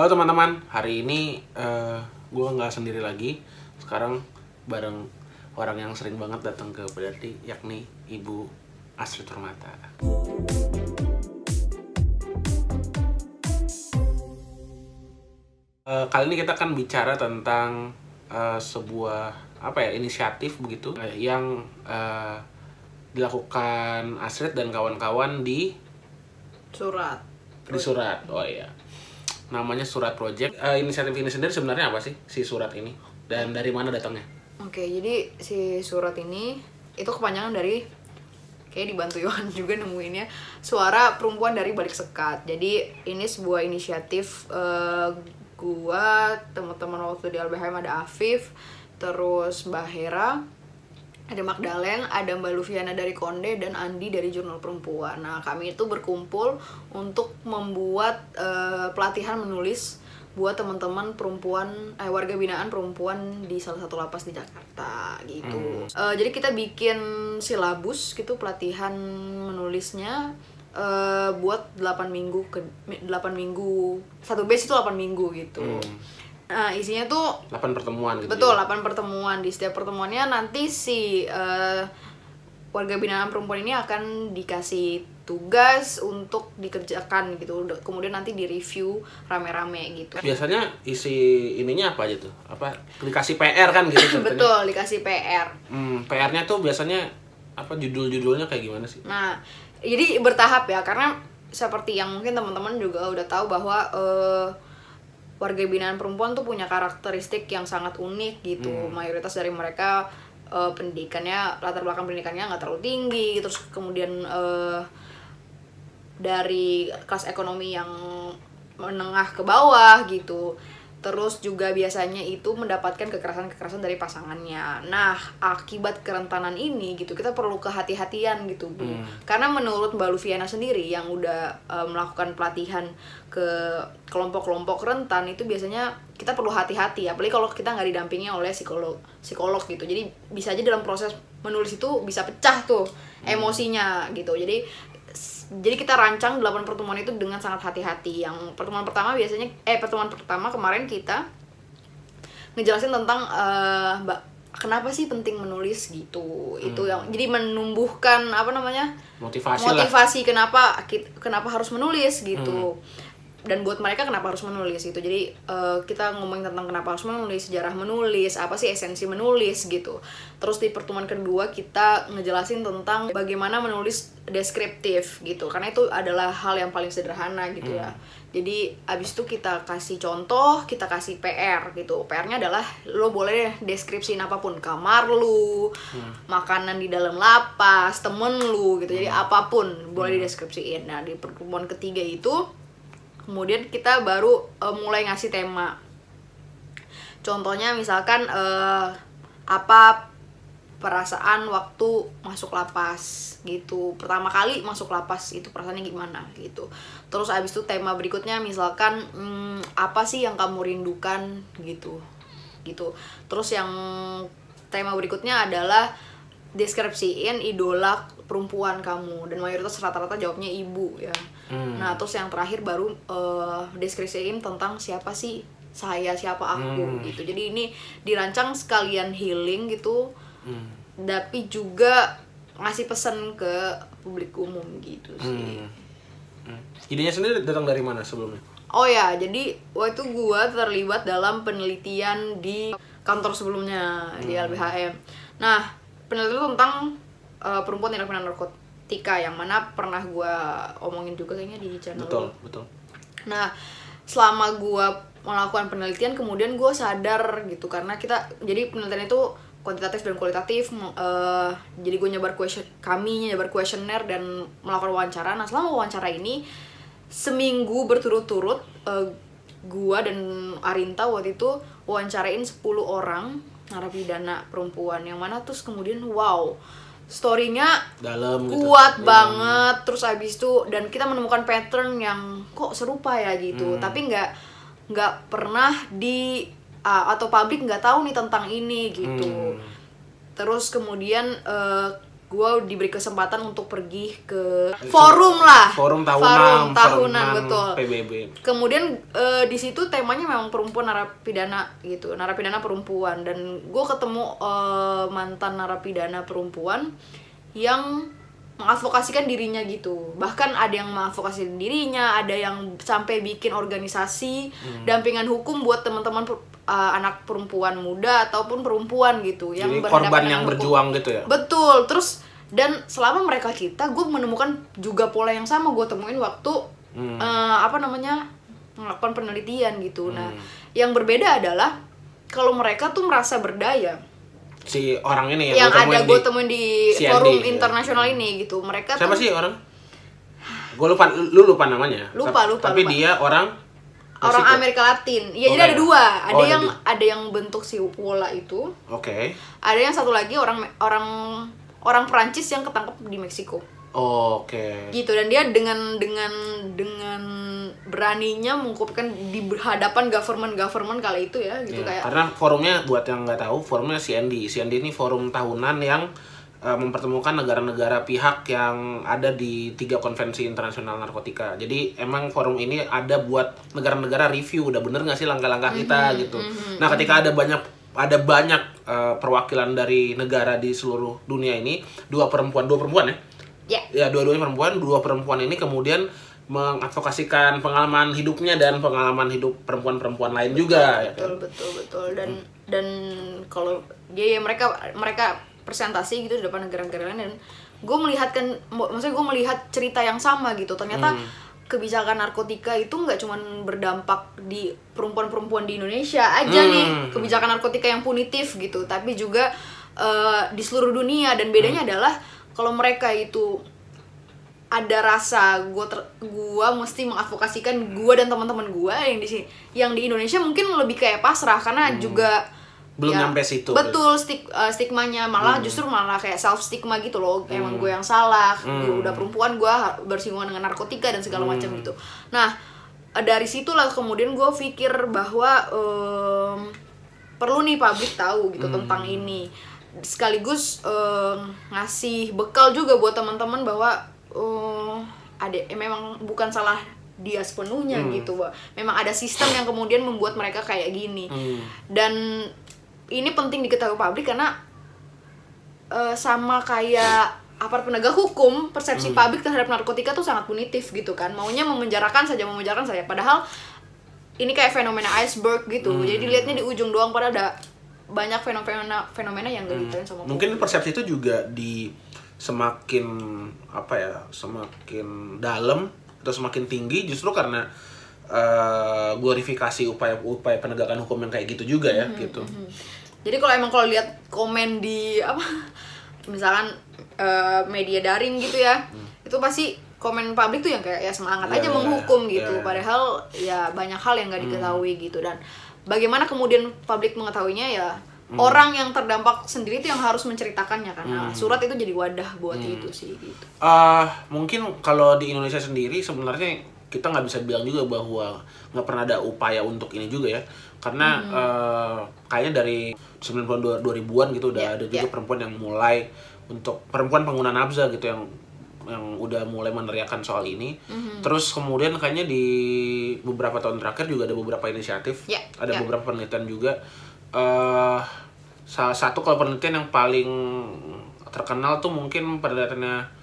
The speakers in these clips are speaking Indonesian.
Halo teman-teman, hari ini uh, gue nggak sendiri lagi. Sekarang bareng orang yang sering banget datang ke Pedarti, yakni Ibu Astrid Turmata. Uh, kali ini kita akan bicara tentang uh, sebuah apa ya inisiatif begitu uh, yang uh, dilakukan Astrid dan kawan-kawan di surat di surat. Oh iya namanya Surat Project. Uh, inisiatif ini sendiri sebenarnya apa sih si surat ini dan dari mana datangnya? Oke, jadi si surat ini itu kepanjangan dari kayak dibantu Yohan juga nemuinnya suara perempuan dari balik sekat. Jadi ini sebuah inisiatif uh, gua teman-teman waktu di LBHM ada Afif, terus Mbak Hera, ada Magdalen, ada Mbak Lufiana dari Konde dan Andi dari Jurnal Perempuan. Nah, kami itu berkumpul untuk membuat uh, pelatihan menulis buat teman-teman perempuan eh warga binaan perempuan di salah satu lapas di Jakarta gitu. Hmm. Uh, jadi kita bikin silabus gitu pelatihan menulisnya uh, buat 8 minggu ke 8 minggu. Satu base itu 8 minggu gitu. Hmm Nah, isinya tuh 8 pertemuan gitu. Betul, ya? 8 pertemuan. Di setiap pertemuannya nanti si uh, warga binaan perempuan ini akan dikasih tugas untuk dikerjakan gitu. Kemudian nanti di-review rame-rame gitu. Biasanya isi ininya apa aja tuh? Apa dikasih PR kan gitu Betul, dikasih PR. Hmm, PR-nya tuh biasanya apa judul-judulnya kayak gimana sih? Nah, jadi bertahap ya karena seperti yang mungkin teman-teman juga udah tahu bahwa uh, warga binaan perempuan tuh punya karakteristik yang sangat unik gitu hmm. mayoritas dari mereka uh, pendidikannya latar belakang pendidikannya nggak terlalu tinggi terus kemudian uh, dari kelas ekonomi yang menengah ke bawah gitu terus juga biasanya itu mendapatkan kekerasan-kekerasan dari pasangannya. Nah, akibat kerentanan ini gitu, kita perlu kehati-hatian gitu, Bu. Hmm. Karena menurut Mbak Lufiana sendiri yang udah uh, melakukan pelatihan ke kelompok-kelompok rentan itu biasanya kita perlu hati-hati, apalagi kalau kita nggak didampingi oleh psikolog psikolog gitu. Jadi bisa aja dalam proses menulis itu bisa pecah tuh hmm. emosinya gitu. Jadi jadi kita rancang 8 pertemuan itu dengan sangat hati-hati. Yang pertemuan pertama biasanya eh pertemuan pertama kemarin kita ngejelasin tentang uh, kenapa sih penting menulis gitu. Hmm. Itu yang jadi menumbuhkan apa namanya? motivasi motivasi lah. kenapa kenapa harus menulis gitu. Hmm dan buat mereka kenapa harus menulis gitu jadi uh, kita ngomongin tentang kenapa harus menulis sejarah menulis apa sih esensi menulis gitu terus di pertemuan kedua kita ngejelasin tentang bagaimana menulis deskriptif gitu karena itu adalah hal yang paling sederhana gitu ya. hmm. ya jadi abis itu kita kasih contoh kita kasih PR gitu PR-nya adalah lo boleh deskripsiin apa pun kamar lu hmm. makanan di dalam lapas temen lu gitu jadi hmm. apa pun boleh hmm. dideskripsiin nah di pertemuan ketiga itu kemudian kita baru uh, mulai ngasih tema. Contohnya misalkan uh, apa perasaan waktu masuk lapas gitu. Pertama kali masuk lapas itu perasaannya gimana gitu. Terus abis itu tema berikutnya misalkan hmm, apa sih yang kamu rindukan gitu. Gitu. Terus yang tema berikutnya adalah deskripsiin idola perempuan kamu dan mayoritas rata-rata jawabnya ibu ya hmm. nah terus yang terakhir baru uh, deskripsiin tentang siapa sih saya siapa aku hmm. gitu jadi ini dirancang sekalian healing gitu hmm. tapi juga ngasih pesan ke publik umum gitu sih hmm. Hmm. idenya sendiri datang dari mana sebelumnya oh ya jadi waktu gua terlibat dalam penelitian di kantor sebelumnya hmm. di LBHM nah penelitian tentang uh, perempuan tindak pidana narkotika yang mana pernah gue omongin juga kayaknya di channel betul lo. betul nah selama gue melakukan penelitian kemudian gue sadar gitu karena kita jadi penelitian itu kuantitatif dan kualitatif uh, jadi gue nyebar question kami nyebar kuesioner dan melakukan wawancara nah selama wawancara ini seminggu berturut-turut uh, gue dan Arinta waktu itu wawancarain 10 orang narapidana perempuan yang mana terus kemudian wow storynya dalam gitu. kuat banget terus abis itu dan kita menemukan pattern yang kok serupa ya gitu hmm. tapi nggak nggak pernah di uh, atau publik nggak tahu nih tentang ini gitu hmm. terus kemudian uh, gue diberi kesempatan untuk pergi ke forum lah. Forum tahunan forum tahunan betul. PBB kemudian eh, di situ temanya memang perempuan narapidana gitu narapidana perempuan. Dan gue ketemu eh, mantan narapidana perempuan yang mengadvokasikan dirinya gitu. Bahkan ada yang mengadvokasi dirinya ada yang sampai bikin organisasi Hmm. dampingan hukum buat teman-teman eh, anak perempuan muda ataupun perempuan gitu yang jadi korban yang hukum. berjuang gitu ya Betul, terus dan selama mereka kita, gue menemukan juga pola yang sama gue temuin waktu Hmm. eh, apa namanya melakukan penelitian gitu. Nah, Hmm. yang berbeda adalah kalau mereka tuh merasa berdaya, si orang ini yang, lu temuin ada gue temuin di CND, forum ya. internasional ini gitu, mereka siapa tuh sih orang gue lupa lu lupa namanya Lupa, lupa, tapi lupa. dia orang orang Meksiko. Amerika Latin. Iya, Oh, jadi ada dua, ada Oh, ada yang dua. ada yang bentuk si pola itu, oke ada yang satu lagi orang orang orang Perancis yang ketangkep di Meksiko. oke gitu dan dia dengan dengan dengan beraninya mengungkapkan di hadapan government government kala itu ya gitu Ya, kayak karena forumnya buat yang nggak tahu forumnya CND CND ini forum tahunan yang eh, mempertemukan negara-negara pihak yang ada di tiga konvensi internasional narkotika. Jadi emang forum ini ada buat negara-negara review. Udah bener nggak sih langkah-langkah kita gitu? nah ketika ada banyak ada banyak eh, perwakilan dari negara di seluruh dunia ini dua perempuan dua perempuan ya? Ya. Ya dua-duanya perempuan dua perempuan ini kemudian mengadvokasikan pengalaman hidupnya dan pengalaman hidup perempuan-perempuan lain juga ya betul betul betul. Dan dan kalau dia ya mereka mereka presentasi gitu di depan negara-negara lain dan gue melihat kan maksudnya gue melihat cerita yang sama gitu. Ternyata kebijakan narkotika itu nggak cuman berdampak di perempuan-perempuan di Indonesia aja Hmm. nih kebijakan narkotika yang punitif gitu tapi juga eh, di seluruh dunia. Dan bedanya adalah kalau mereka itu ada rasa gue gua mesti mengadvokasikan gue dan teman-teman gue yang di sini yang di Indonesia mungkin lebih kayak pasrah karena juga Hmm. Belum nyampe situ. betul stig, eh, stigmanya. Malah justru malah kayak self stigma gitu loh. Emang gue yang salah. Gue udah perempuan gue bersinggungan dengan narkotika dan segala macam gitu. Nah eh, dari situlah kemudian gue pikir bahwa em, perlu nih publik tahu gitu tentang ini. Sekaligus em, ngasih bekal juga buat teman-teman bahwa eh, ada eh, memang bukan salah dia sepenuhnya gitu Mbak. memang ada sistem yang kemudian membuat mereka kayak gini. Hmm. dan ini penting diketahui publik karena eh, sama kayak aparat penegak hukum persepsi publik terhadap narkotika tuh sangat punitif gitu kan. Maunya memenjarakan saja memenjarakan saja. Padahal ini kayak fenomena iceberg gitu. Jadi dilihatnya di ujung doang padahal ada banyak fenomena fenomena yang gak dilihatin sama Mungkin persepsi itu juga di semakin apa ya, semakin dalam atau semakin tinggi justru karena eh, glorifikasi upaya-upaya penegakan hukum yang kayak gitu juga ya, gitu. Jadi kalau emang kalau lihat komen di apa misalkan eh, media daring gitu ya, itu pasti komen publik tuh yang kayak ya semangat Iya, aja iya, menghukum iya, gitu. iya. Padahal ya banyak hal yang nggak diketahui gitu. Dan bagaimana kemudian publik mengetahuinya ya orang yang terdampak sendiri itu yang harus menceritakannya karena surat itu jadi wadah buat itu sih gitu. Eh, mungkin kalau di Indonesia sendiri sebenarnya kita nggak bisa bilang juga bahwa nggak pernah ada upaya untuk ini juga ya karena eh, kayaknya dari 90 2000-an gitu udah Ya, ada juga ya. perempuan yang mulai untuk perempuan pengguna nafza gitu yang yang udah mulai meneriakan soal ini. Terus kemudian kayaknya di beberapa tahun terakhir juga ada beberapa inisiatif Ya, ada ya. beberapa penelitian juga. Eh salah satu kalau penelitian yang paling terkenal tuh mungkin penelitiannya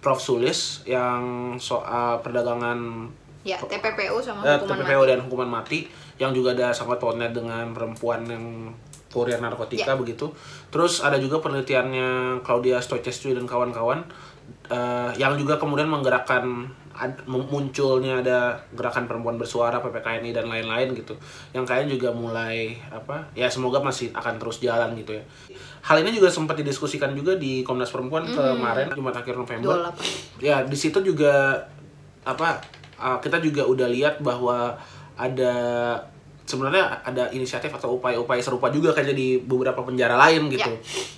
Prof. Sulis yang soal perdagangan Ya, TPPO sama eh, hukuman TPPO mati. dan hukuman mati yang juga ada sangat pautnya dengan perempuan yang kurir narkotika begitu. Terus ada juga penelitiannya Claudia Stoicescu dan kawan-kawan eh, yang juga kemudian menggerakkan ad- munculnya ada gerakan perempuan bersuara PPKNI dan lain-lain gitu. Yang kayaknya juga mulai apa? Ya semoga masih akan terus jalan gitu ya. Hal ini juga sempat didiskusikan juga di Komnas Perempuan kemarin Jumat akhir November. 28. Ya, di situ juga apa uh, kita juga udah lihat bahwa ada sebenarnya ada inisiatif atau upaya-upaya serupa juga kayak di beberapa penjara lain gitu.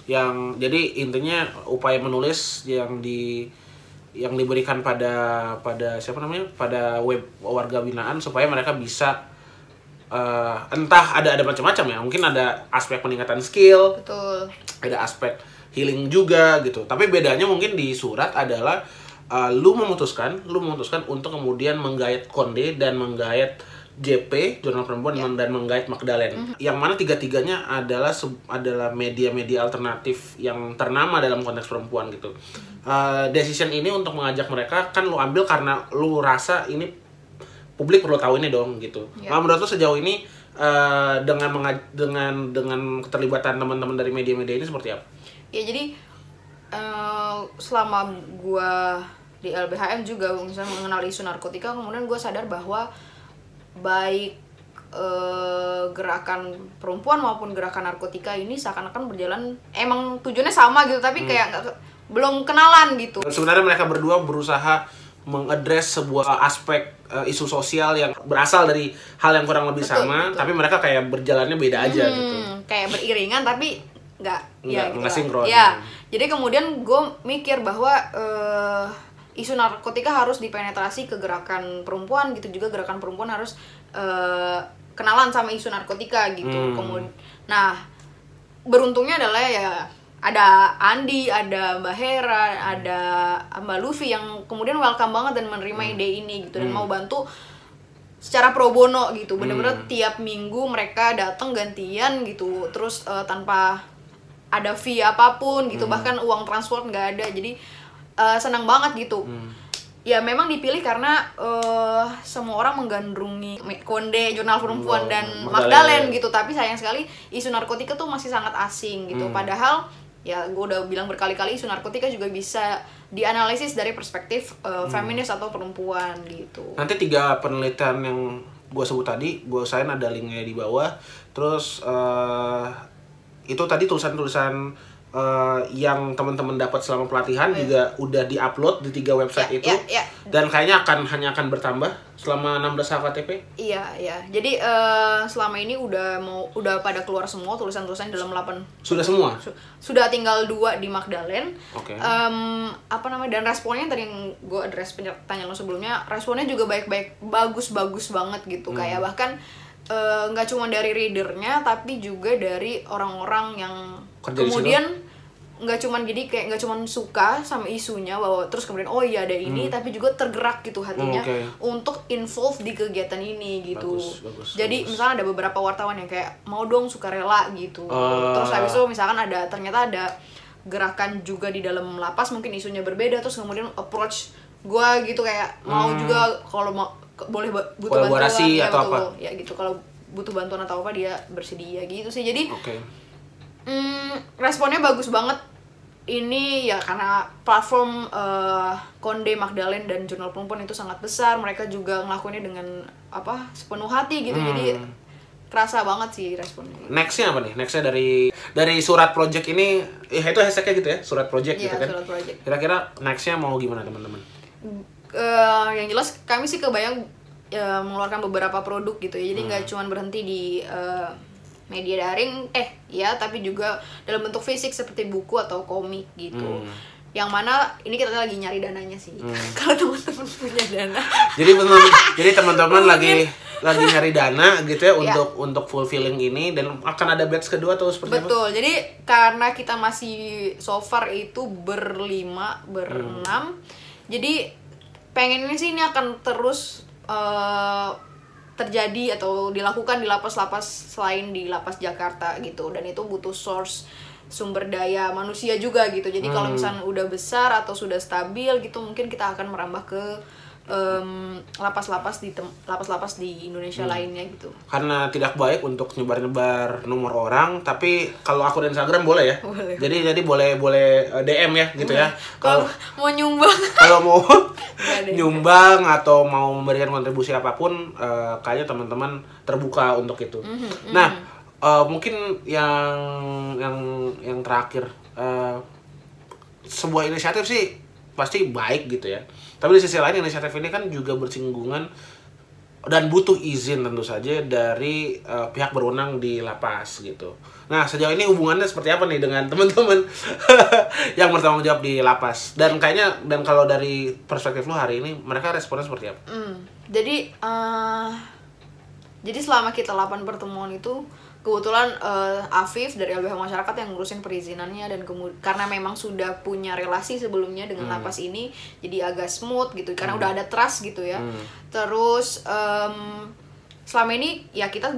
Yang jadi intinya upaya menulis yang di yang diberikan pada pada siapa namanya? pada web warga binaan supaya mereka bisa eh, entah ada ada macam-macam ya. Mungkin ada aspek peningkatan skill, Betul. ada aspek healing juga gitu. Tapi bedanya mungkin di surat adalah uh, lu memutuskan, lu memutuskan untuk kemudian menggait Konde dan menggait JP Jurnal Perempuan Ya. dan menggait Magdalene. Mhm. Yang mana tiga-tiganya adalah adalah media-media alternatif yang ternama dalam konteks perempuan gitu. Uh, decision ini untuk mengajak mereka kan lu ambil karena lu rasa ini publik perlu tahu ini dong gitu. Ya. Nah, menurut lu sejauh ini uh, dengan dengan dengan keterlibatan teman-teman dari media-media ini seperti apa? ya jadi eh, selama gua di LBHM juga misalnya mengenal isu narkotika kemudian gue sadar bahwa baik eh, gerakan perempuan maupun gerakan narkotika ini seakan-akan berjalan emang tujuannya sama gitu tapi kayak nggak ke- belum kenalan gitu Sebenarnya mereka berdua berusaha mengadres sebuah aspek uh, isu sosial yang berasal dari hal yang kurang lebih Betul, sama, betul. tapi mereka kayak berjalannya beda aja gitu. Hmm, kayak beriringan tapi nggak Nggak- gitu nggak lah. sinkron. ya jadi kemudian gue mikir bahwa eh, isu narkotika harus dipenetrasi ke gerakan perempuan gitu. Juga gerakan perempuan harus eh, kenalan sama isu narkotika gitu. Hmm. kemudian nah beruntungnya adalah ya ada Andi, ada Mbak Hera, ada Mbak Luffy yang kemudian welcome banget dan menerima ide ini gitu. Dan mau bantu secara pro bono gitu. Bener-bener tiap minggu mereka datang gantian gitu. Terus eh, tanpa ada fee apa pun gitu bahkan uang transport nggak ada. Jadi eh, senang banget gitu. Ya memang dipilih karena eh, semua orang menggandrungi Konde jurnal perempuan Oh, dan. Magdalene. Gitu. Tapi sayang sekali isu narkotika tuh masih sangat asing gitu. Padahal ya gue udah bilang berkali-kali isu narkotika juga bisa dianalisis dari perspektif eh, feminis atau perempuan gitu. Nanti tiga penelitian yang gue sebut tadi, gue usahain ada linknya di bawah. Terus eh, itu tadi tulisan-tulisan eh, yang teman-teman dapat selama pelatihan juga udah diupload di tiga website Ya, itu. ya, ya. Dan kayaknya akan hanya akan bertambah selama 16 HKTP. Iya, iya. Jadi eh, selama ini udah mau udah pada keluar semua tulisan-tulisan dalam 8 Sudah semua. su- sudah tinggal dua di Magdalene. Oke. Em, apa namanya? Dan responnya tadi yang gue address pertanyaan lo sebelumnya, responnya juga baik-baik, bagus-bagus banget gitu. Hmm. Kayak bahkan eh, nggak cuma dari readernya, tapi juga dari orang-orang yang Kerja di kemudian nggak cuman jadi kayak nggak cuman suka sama isunya bahwa terus kemudian oh iya ada ini tapi juga tergerak gitu hatinya Hmm, oke. untuk involve di kegiatan ini gitu. Bagus, bagus, Jadi bagus. misalnya ada beberapa wartawan yang kayak mau dong sukarela gitu. Ah. Terus habis itu misalkan ada ternyata ada gerakan juga di dalam lapas mungkin isunya berbeda terus kemudian approach gua gitu kayak mau juga kalau mau boleh butuh. Kolaborasi bantuan ya atau betul. apa? Ya gitu kalau butuh bantuan atau apa dia bersedia gitu sih. Jadi Oke. Hmm, responnya bagus banget. Ini ya karena platform eh, Konde, Magdalene dan Jurnal Perempuan itu sangat besar. Mereka juga ngelakuinnya dengan apa sepenuh hati gitu. Jadi Hmm. kerasa banget sih responnya. Nextnya apa nih? Nextnya dari dari surat project ini, ya itu hashtagnya gitu ya, surat project Iya, gitu kan. surat project. Kira-kira nextnya mau gimana teman-teman? Eh, yang jelas kami sih kebayang ya, mengeluarkan beberapa produk gitu ya. Jadi Hmm. nggak cuma berhenti di eh, media daring, eh ya, tapi juga dalam bentuk fisik seperti buku atau komik gitu. Hmm. Yang mana ini kita lagi nyari dananya sih. Kalau teman-teman punya dana. Jadi teman jadi teman-teman lagi lagi nyari dana gitu ya untuk untuk fulfilling ini dan akan ada batch kedua atau seperti apa? Betul. Jadi karena kita masih so far itu berlima, berenam. Jadi pengennya sih ini akan terus eh, terjadi atau dilakukan di lapas-lapas selain di lapas Jakarta gitu dan itu butuh source sumber daya manusia juga gitu. Jadi kalau misalnya udah besar atau sudah stabil gitu mungkin kita akan merambah ke lapas-lapas di tem- lapas-lapas di Indonesia lainnya gitu. Karena tidak baik untuk nyebar-nyebar nomor orang, tapi kalau aku dan Instagram boleh ya. Boleh. Jadi jadi boleh boleh eh, DM ya gitu ya. Kalau Kalau mau nyumbang kalau mau nyumbang atau mau memberikan kontribusi apa pun, eh, kayaknya teman-teman terbuka untuk itu. Mhm, Nah, eh, mungkin yang yang yang terakhir eh, sebuah inisiatif sih pasti baik gitu ya. Tapi di sisi lain inisiatif ini kan juga bersinggungan dan butuh izin tentu saja dari eh, pihak berwenang di lapas gitu. Nah sejauh ini hubungannya seperti apa nih dengan teman-teman yang bertanggung jawab di lapas? Dan kayaknya dan kalau dari perspektif lu hari ini mereka responnya seperti apa? Hmm, jadi eh, jadi selama kita 8 pertemuan itu kebetulan eh, Afif dari LBH Masyarakat yang ngurusin perizinannya dan kemudian karena memang sudah punya relasi sebelumnya dengan lapas ini jadi agak smooth gitu karena udah ada trust gitu ya. Terus em, selama ini ya kita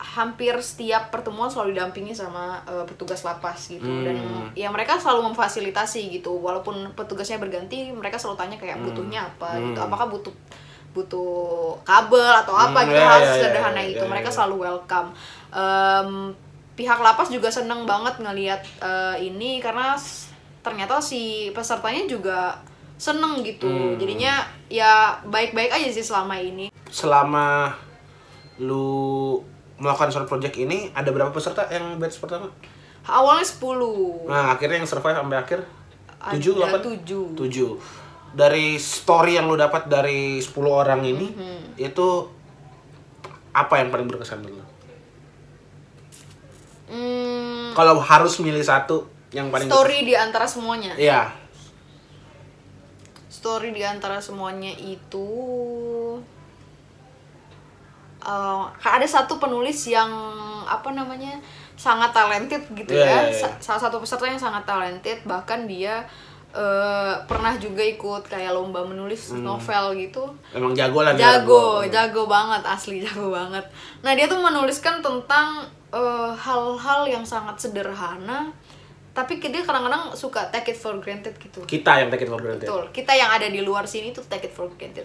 hampir setiap pertemuan selalu didampingi sama eh, petugas lapas gitu. Dan ya mereka selalu memfasilitasi gitu walaupun petugasnya berganti mereka selalu tanya kayak butuhnya apa? Gitu. Apakah butuh butuh kabel atau apa? Hmm, gitu ya, hal ya, ya, sederhana ya, itu. ya, mereka ya. selalu welcome Em, pihak lapas juga seneng banget ngelihat eh, ini karena ternyata si pesertanya juga seneng gitu Hmm. jadinya ya baik-baik aja sih selama ini selama lu melakukan short project ini ada berapa peserta yang batch pertama? awalnya 10 Nah, akhirnya yang survive sampai akhir 7 8 tujuh. 7. Dari story yang lu dapat dari 10 orang ini Mhm. itu apa yang paling berkesan dulu? Hmm, Kalau harus milih satu yang paling story di antara semuanya? Iya. story di antara semuanya itu eh, ada satu penulis yang apa namanya sangat talented gitu Iya, ya. iya. Sa- salah satu peserta yang sangat talented. Bahkan dia eh, pernah juga ikut kayak lomba menulis novel gitu. Emang jago lah dia. jago. jago banget asli jago banget. Nah dia tuh menuliskan tentang eh, hal-hal yang sangat sederhana tapi dia kadang-kadang suka take it for granted gitu Kita yang take it for granted. Betul. Kita yang ada di luar sini tuh take it for granted.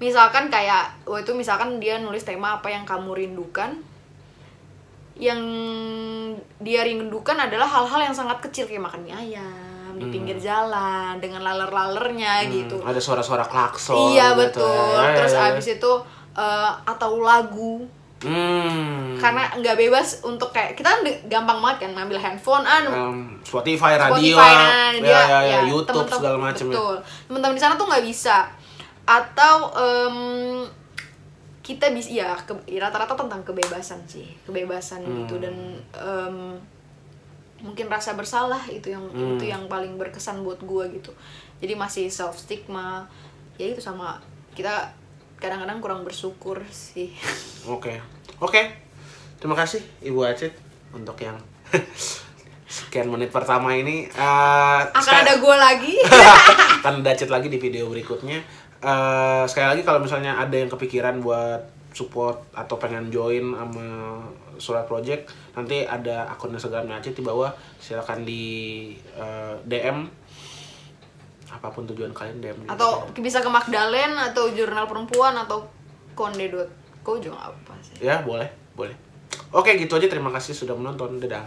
Misalkan kayak waktu itu misalkan dia nulis tema apa yang kamu rindukan. Yang dia rindukan adalah hal-hal yang sangat kecil kayak makan mie ayam di pinggir jalan dengan laler-lalernya gitu. Ada suara-suara klakson. iya gitu. betul. Ya, ya, Terus ya. abis itu eh, atau lagu Hmm. karena nggak bebas untuk kayak kita kan gampang banget kan ngambil handphone ah Em, Spotify, radio, Spotify, nah, ya, ya, ya, ya, YouTube temen-temen- segala macam ya. betul teman-teman di sana tuh nggak bisa atau em, kita bisa ya ke- ya, rata-rata tentang kebebasan sih kebebasan Hmm. gitu dan em, mungkin rasa bersalah itu yang Hmm. itu yang paling berkesan buat gua gitu jadi masih self stigma ya itu sama kita kadang-kadang kurang bersyukur sih Oke. Oke. Terima kasih Ibu Acit untuk yang sekian menit pertama ini. Eh, akan ada gua lagi akan ada Acit lagi di video berikutnya. Eh, sekali lagi kalau misalnya ada yang kepikiran buat support atau pengen join sama Surat Project, nanti ada akun Instagramnya Acit di bawah. Silakan di eh, DM apa pun tujuan kalian DM atau bisa ke Magdalen atau jurnal perempuan atau konde.co juga apa sih Ya, boleh, boleh. Oke, gitu aja. Terima kasih sudah menonton. Dadah.